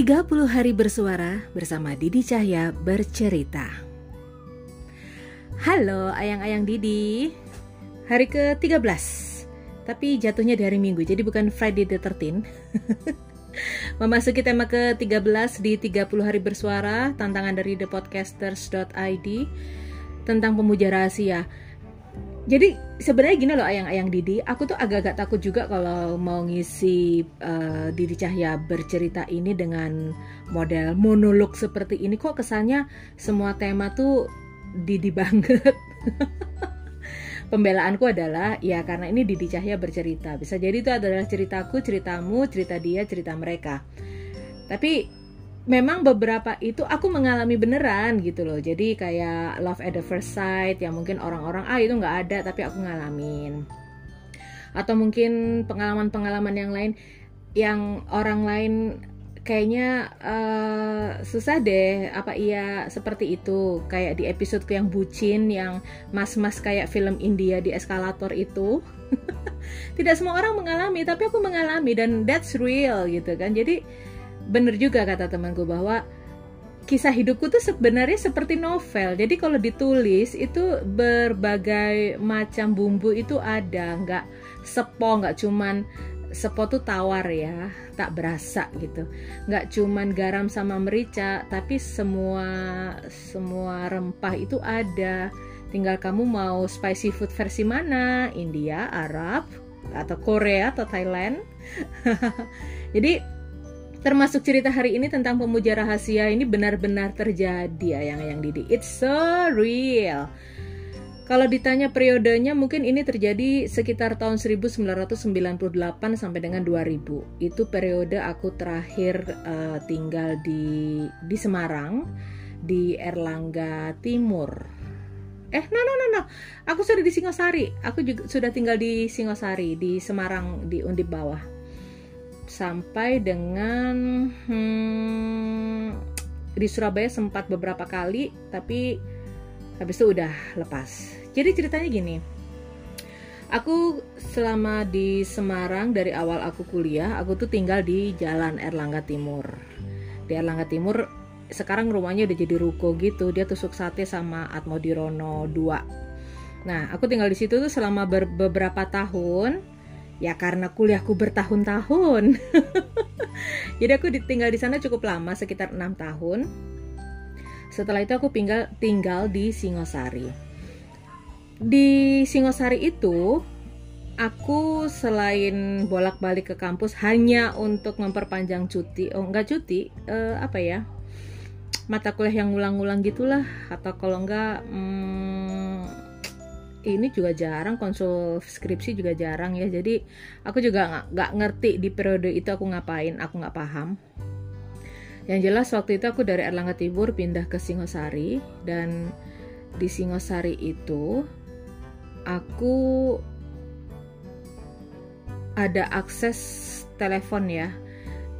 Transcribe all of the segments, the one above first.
30 hari bersuara bersama Didi Cahya bercerita. Halo ayang-ayang Didi. Hari ke-13. Tapi jatuhnya di hari Minggu, jadi bukan Friday the 13. Memasuki tema ke-13 di 30 hari bersuara, tantangan dari thepodcasters.id tentang pemuja rahasia jadi sebenarnya gini loh ayang-ayang Didi, aku tuh agak-agak takut juga kalau mau ngisi uh, Didi Cahya bercerita ini dengan model monolog seperti ini. Kok kesannya semua tema tuh Didi banget. Pembelaanku adalah ya karena ini Didi Cahya bercerita. Bisa jadi itu adalah ceritaku, ceritamu, cerita dia, cerita mereka. Tapi memang beberapa itu aku mengalami beneran gitu loh. Jadi kayak love at the first sight yang mungkin orang-orang ah itu nggak ada tapi aku ngalamin. Atau mungkin pengalaman-pengalaman yang lain yang orang lain kayaknya uh, susah deh apa iya seperti itu. Kayak di episodeku yang bucin yang mas-mas kayak film India di eskalator itu. Tidak semua orang mengalami tapi aku mengalami dan that's real gitu kan. Jadi bener juga kata temanku bahwa kisah hidupku tuh sebenarnya seperti novel. Jadi kalau ditulis itu berbagai macam bumbu itu ada, nggak sepo, nggak cuman sepo tuh tawar ya, tak berasa gitu. Nggak cuman garam sama merica, tapi semua semua rempah itu ada. Tinggal kamu mau spicy food versi mana, India, Arab, atau Korea atau Thailand. Jadi termasuk cerita hari ini tentang pemuja rahasia ini benar-benar terjadi ya yang yang Didi. It's so real. Kalau ditanya periodenya mungkin ini terjadi sekitar tahun 1998 sampai dengan 2000. Itu periode aku terakhir uh, tinggal di di Semarang di Erlangga Timur. Eh, no no no no. Aku sudah di Singosari. Aku juga sudah tinggal di Singosari di Semarang di Undip Bawah sampai dengan hmm, di Surabaya sempat beberapa kali tapi habis itu udah lepas. Jadi ceritanya gini aku selama di Semarang dari awal aku kuliah aku tuh tinggal di Jalan Erlangga Timur. Di Erlangga Timur sekarang rumahnya udah jadi ruko gitu dia tusuk sate sama Atmodirono 2 nah aku tinggal di situ tuh selama beberapa tahun ya karena kuliahku bertahun-tahun. Jadi aku tinggal di sana cukup lama sekitar enam tahun. Setelah itu aku tinggal tinggal di Singosari. Di Singosari itu aku selain bolak-balik ke kampus hanya untuk memperpanjang cuti. Oh enggak cuti uh, apa ya? Mata kuliah yang ngulang-ngulang gitulah. Atau kalau enggak hmm, ini juga jarang konsul skripsi juga jarang ya. Jadi aku juga nggak ngerti di periode itu aku ngapain aku nggak paham. Yang jelas waktu itu aku dari Erlangga Timur pindah ke Singosari dan di Singosari itu aku ada akses telepon ya.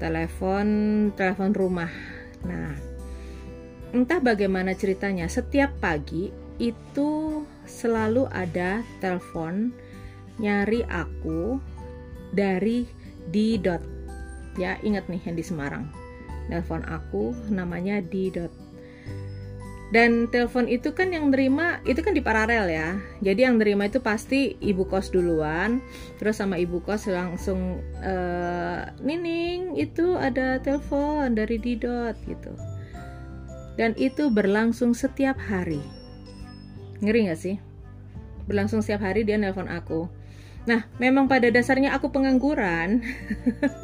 Telepon telepon rumah. Nah entah bagaimana ceritanya setiap pagi itu selalu ada telepon nyari aku dari di dot. Ya ingat nih yang di Semarang. Telepon aku namanya di dot. Dan telepon itu kan yang nerima itu kan di paralel ya. Jadi yang nerima itu pasti ibu kos duluan terus sama ibu kos langsung e, nining itu ada telepon dari didot gitu. Dan itu berlangsung setiap hari Ngeri gak sih? Berlangsung setiap hari dia nelpon aku. Nah, memang pada dasarnya aku pengangguran.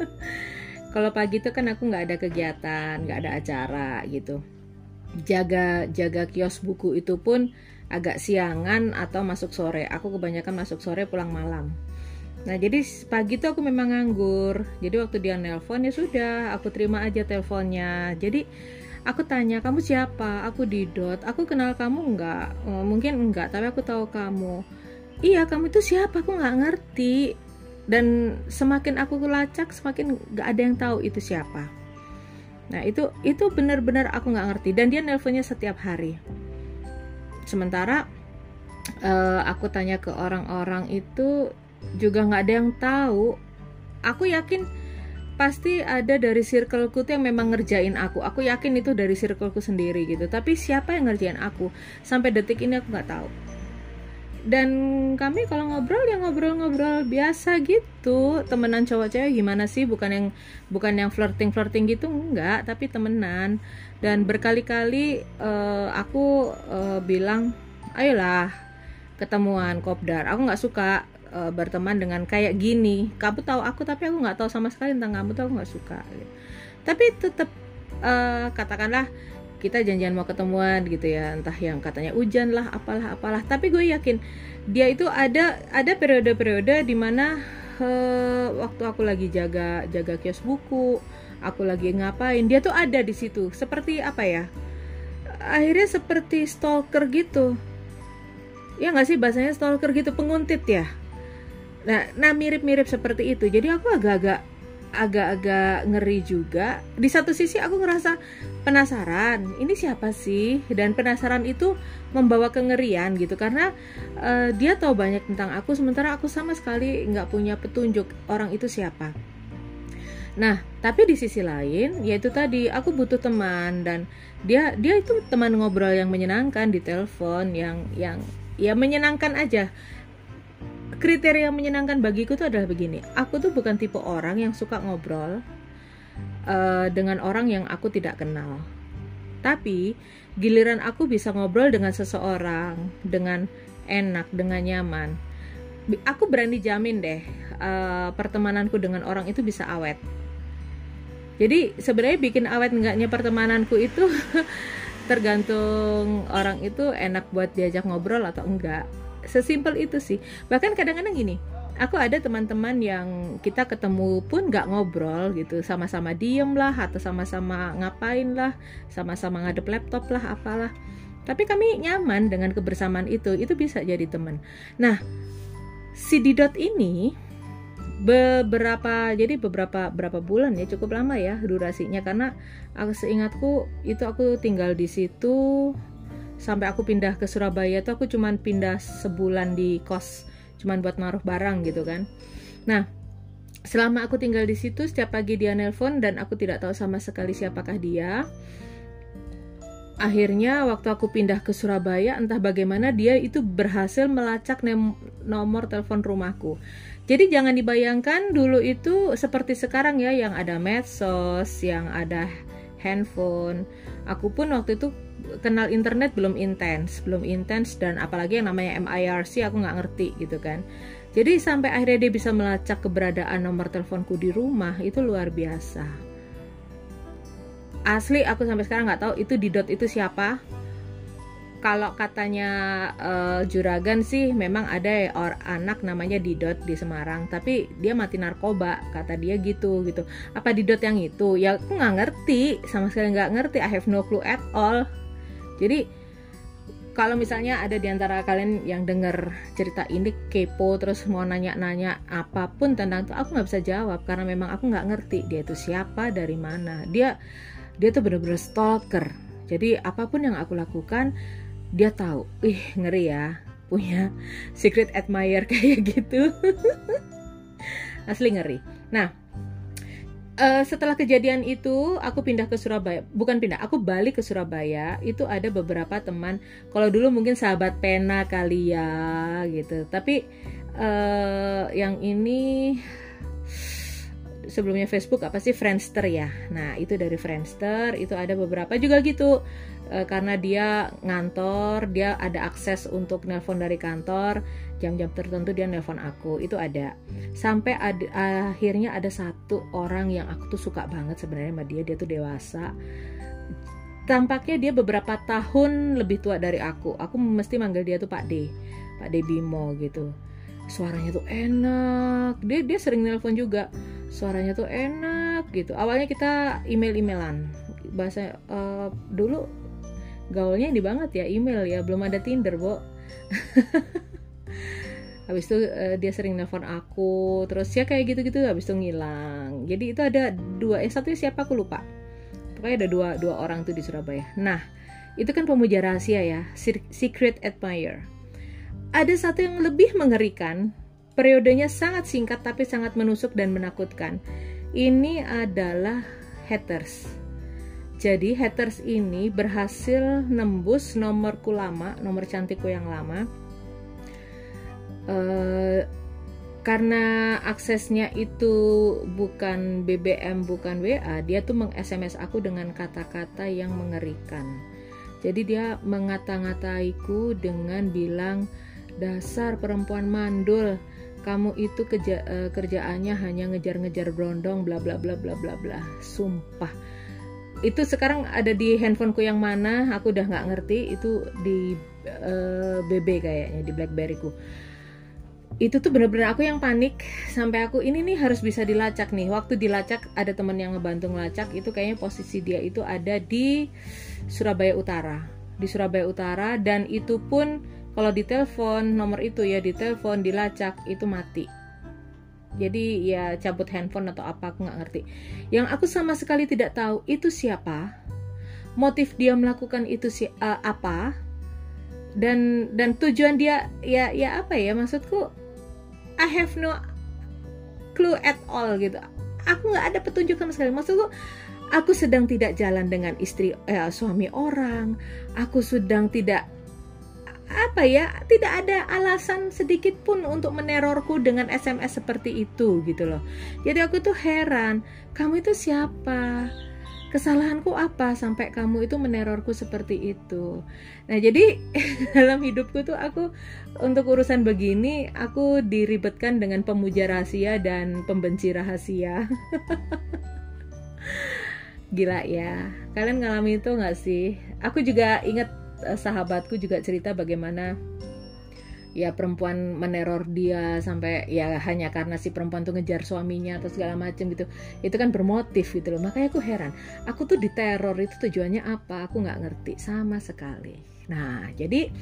Kalau pagi itu kan aku nggak ada kegiatan, nggak ada acara gitu. Jaga jaga kios buku itu pun agak siangan atau masuk sore. Aku kebanyakan masuk sore pulang malam. Nah jadi pagi itu aku memang nganggur. Jadi waktu dia nelpon ya sudah, aku terima aja teleponnya. Jadi aku tanya kamu siapa? Aku Didot. Aku kenal kamu enggak oh, mungkin enggak tapi aku tahu kamu. Iya kamu itu siapa? Aku nggak ngerti. Dan semakin aku lacak semakin nggak ada yang tahu itu siapa. Nah itu itu benar-benar aku nggak ngerti. Dan dia nelponnya setiap hari. Sementara uh, aku tanya ke orang-orang itu juga nggak ada yang tahu. Aku yakin pasti ada dari circleku tuh yang memang ngerjain aku. Aku yakin itu dari circleku sendiri gitu. Tapi siapa yang ngerjain aku? Sampai detik ini aku nggak tahu. Dan kami kalau ngobrol ya ngobrol-ngobrol biasa gitu. Temenan cowok cewek gimana sih? Bukan yang bukan yang flirting flirting gitu enggak tapi temenan. Dan berkali-kali uh, aku uh, bilang ayolah ketemuan kopdar. Aku nggak suka uh, berteman dengan kayak gini. Kamu tahu aku tapi aku nggak tahu sama sekali tentang kamu tuh aku nggak suka tapi tetap uh, katakanlah kita janjian mau ketemuan gitu ya entah yang katanya hujan lah apalah apalah. Tapi gue yakin dia itu ada ada periode-periode di mana uh, waktu aku lagi jaga jaga kios buku aku lagi ngapain dia tuh ada di situ. Seperti apa ya? Akhirnya seperti stalker gitu. Ya nggak sih bahasanya stalker gitu penguntit ya Nah, nah mirip-mirip seperti itu. Jadi aku agak-agak agak-agak ngeri juga. Di satu sisi aku ngerasa penasaran, ini siapa sih? Dan penasaran itu membawa kengerian gitu karena uh, dia tahu banyak tentang aku sementara aku sama sekali nggak punya petunjuk orang itu siapa. Nah, tapi di sisi lain yaitu tadi aku butuh teman dan dia dia itu teman ngobrol yang menyenangkan di telepon yang yang ya menyenangkan aja kriteria yang menyenangkan bagiku tuh adalah begini. Aku tuh bukan tipe orang yang suka ngobrol uh, dengan orang yang aku tidak kenal. Tapi giliran aku bisa ngobrol dengan seseorang dengan enak dengan nyaman. Aku berani jamin deh uh, pertemananku dengan orang itu bisa awet. Jadi sebenarnya bikin awet enggaknya pertemananku itu tergantung orang itu enak buat diajak ngobrol atau enggak sesimpel itu sih. Bahkan kadang-kadang gini aku ada teman-teman yang kita ketemu pun nggak ngobrol gitu. Sama-sama diem lah atau sama-sama ngapain lah sama-sama ngadep laptop lah apalah. Tapi kami nyaman dengan kebersamaan itu itu bisa jadi teman. Nah si Didot ini beberapa jadi beberapa berapa bulan ya cukup lama ya durasinya. Karena aku seingatku itu aku tinggal di situ sampai aku pindah ke Surabaya tuh aku cuman pindah sebulan di kos cuman buat naruh barang gitu kan. Nah selama aku tinggal di situ setiap pagi dia nelpon dan aku tidak tahu sama sekali siapakah dia. Akhirnya waktu aku pindah ke Surabaya entah bagaimana dia itu berhasil melacak nomor telepon rumahku. Jadi jangan dibayangkan dulu itu seperti sekarang ya yang ada medsos yang ada handphone. Aku pun waktu itu kenal internet belum intens belum intens dan apalagi yang namanya MIRC aku nggak ngerti gitu kan. Jadi sampai akhirnya dia bisa melacak keberadaan nomor teleponku di rumah itu luar biasa. Asli aku sampai sekarang nggak tahu itu di dot itu siapa kalau katanya uh, juragan sih memang ada or anak namanya Didot di Semarang tapi dia mati narkoba kata dia gitu gitu. Apa Didot yang itu? Ya aku nggak ngerti sama sekali nggak ngerti I have no clue at all. Jadi kalau misalnya ada di antara kalian yang denger cerita ini kepo terus mau nanya-nanya apa pun tentang itu aku nggak bisa jawab karena memang aku nggak ngerti dia itu siapa dari mana. Dia dia tuh bener-bener stalker. Jadi apa pun yang aku lakukan dia tahu ih ngeri ya punya secret admirer kayak gitu. Asli ngeri. Nah uh, setelah kejadian itu aku pindah ke Surabaya. Bukan pindah aku balik ke Surabaya itu ada beberapa teman. Kalau dulu mungkin sahabat pena kali ya gitu. Tapi uh, yang ini sebelumnya Facebook apa sih? Friendster ya. Nah itu dari Friendster itu ada beberapa juga gitu. Uh, karena dia ngantor dia ada akses untuk nelpon dari kantor jam-jam tertentu dia nelpon aku itu ada. Sampai ada, akhirnya ada satu orang yang aku tuh suka banget sebenarnya sama dia dia tuh dewasa. Tampaknya dia beberapa tahun lebih tua dari aku. Aku mesti manggil dia tuh Pak D Pak D Bimo gitu suaranya tuh enak. Dia dia sering nelpon juga suaranya tuh enak gitu. Awalnya kita email emailan bahasa uh, dulu gaulnya ini banget ya email ya. Belum ada Tinder bo. Habis itu uh, dia sering nelfon aku. Terus ya kayak gitu-gitu habis itu ngilang. Jadi itu ada dua eh satu siapa aku lupa. Pokoknya ada dua dua orang tuh di Surabaya. Nah itu kan pemuja rahasia ya. Secret admirer ada satu yang lebih mengerikan periodenya sangat singkat tapi sangat menusuk dan menakutkan ini adalah haters. Jadi haters ini berhasil nembus nomorku lama, nomor cantikku yang lama. Uh, karena aksesnya itu bukan BBM, bukan WA, dia tuh meng-SMS aku dengan kata-kata yang mengerikan. Jadi dia mengata-ngataiku dengan bilang dasar perempuan mandul, kamu itu kerja, uh, kerjaannya hanya ngejar-ngejar brondong bla bla bla bla bla bla. Sumpah. Itu sekarang ada di handphoneku yang mana? Aku udah nggak ngerti. Itu di uh, eh, BB kayaknya di BlackBerryku. Itu tuh bener-bener aku yang panik. Sampai aku ini nih harus bisa dilacak nih. Waktu dilacak ada temen yang ngebantu ngelacak. Itu kayaknya posisi dia itu ada di Surabaya Utara. Di Surabaya Utara. Dan itu pun kalau ditelepon nomor itu ya ditelepon dilacak itu mati. Jadi ya cabut handphone atau apa aku nggak ngerti. Yang aku sama sekali tidak tahu itu siapa? Motif dia melakukan itu si uh, apa? Dan dan tujuan dia ya ya apa ya maksudku? I have no clue at all gitu. Aku nggak ada petunjuk sama sekali. Maksudku aku sedang tidak jalan dengan istri eh, suami orang. Aku sedang tidak apa ya tidak ada alasan sedikit pun untuk menerorku dengan SMS seperti itu gitu loh. Jadi aku tuh heran kamu itu siapa? Kesalahanku apa sampai kamu itu menerorku seperti itu? Nah jadi dalam hidupku tuh aku untuk urusan begini aku diribetkan dengan pemuja rahasia dan pembenci rahasia. Gila ya. Kalian ngalami itu nggak sih? Aku juga inget sahabatku juga cerita bagaimana ya perempuan meneror dia sampai ya hanya karena si perempuan tuh ngejar suaminya atau segala macam gitu. Itu kan bermotif gitu loh. Makanya aku heran aku tuh diteror itu tujuannya apa? Aku nggak ngerti sama sekali. Nah jadi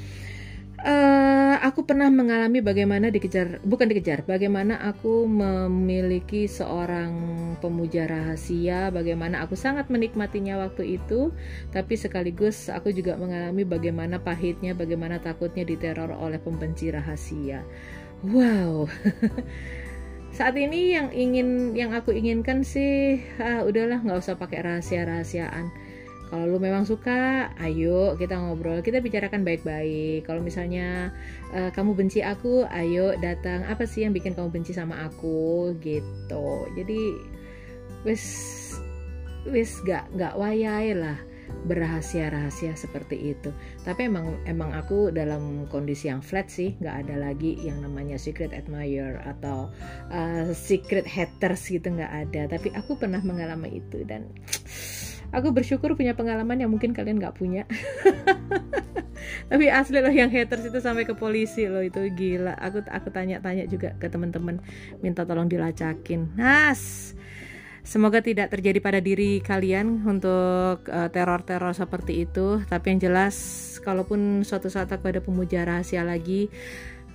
Uh, aku pernah mengalami bagaimana dikejar, bukan dikejar, bagaimana aku memiliki seorang pemuja rahasia, bagaimana aku sangat menikmatinya waktu itu, tapi sekaligus aku juga mengalami bagaimana pahitnya, bagaimana takutnya diteror oleh pembenci rahasia. Wow. Saat ini yang ingin, yang aku inginkan sih, ah, udahlah nggak usah pakai rahasia-rahasiaan kalau lu memang suka ayo kita ngobrol kita bicarakan baik-baik. Kalau misalnya uh, kamu benci aku ayo datang. Apa sih yang bikin kamu benci sama aku? Gitu. Jadi wis wis gak gak wayai lah berahasia-rahasia seperti itu. Tapi emang emang aku dalam kondisi yang flat sih, nggak ada lagi yang namanya secret admirer atau uh, secret haters gitu nggak ada. Tapi aku pernah mengalami itu dan aku bersyukur punya pengalaman yang mungkin kalian nggak punya. Tapi asli loh yang haters itu sampai ke polisi loh itu gila. Aku aku tanya-tanya juga ke teman-teman minta tolong dilacakin. Nas Semoga tidak terjadi pada diri kalian untuk uh, teror-teror seperti itu. Tapi yang jelas, kalaupun suatu saat aku ada pemuja rahasia lagi,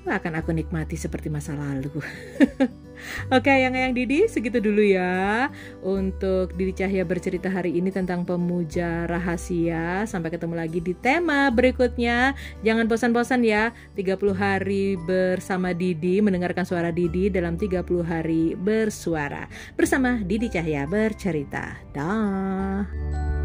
akan aku nikmati seperti masa lalu. Oke, yang yang Didi segitu dulu ya untuk Didi Cahya bercerita hari ini tentang pemuja rahasia. Sampai ketemu lagi di tema berikutnya. Jangan bosan-bosan ya. 30 hari bersama Didi mendengarkan suara Didi dalam 30 hari bersuara bersama Didi Cahya bercerita. Dah.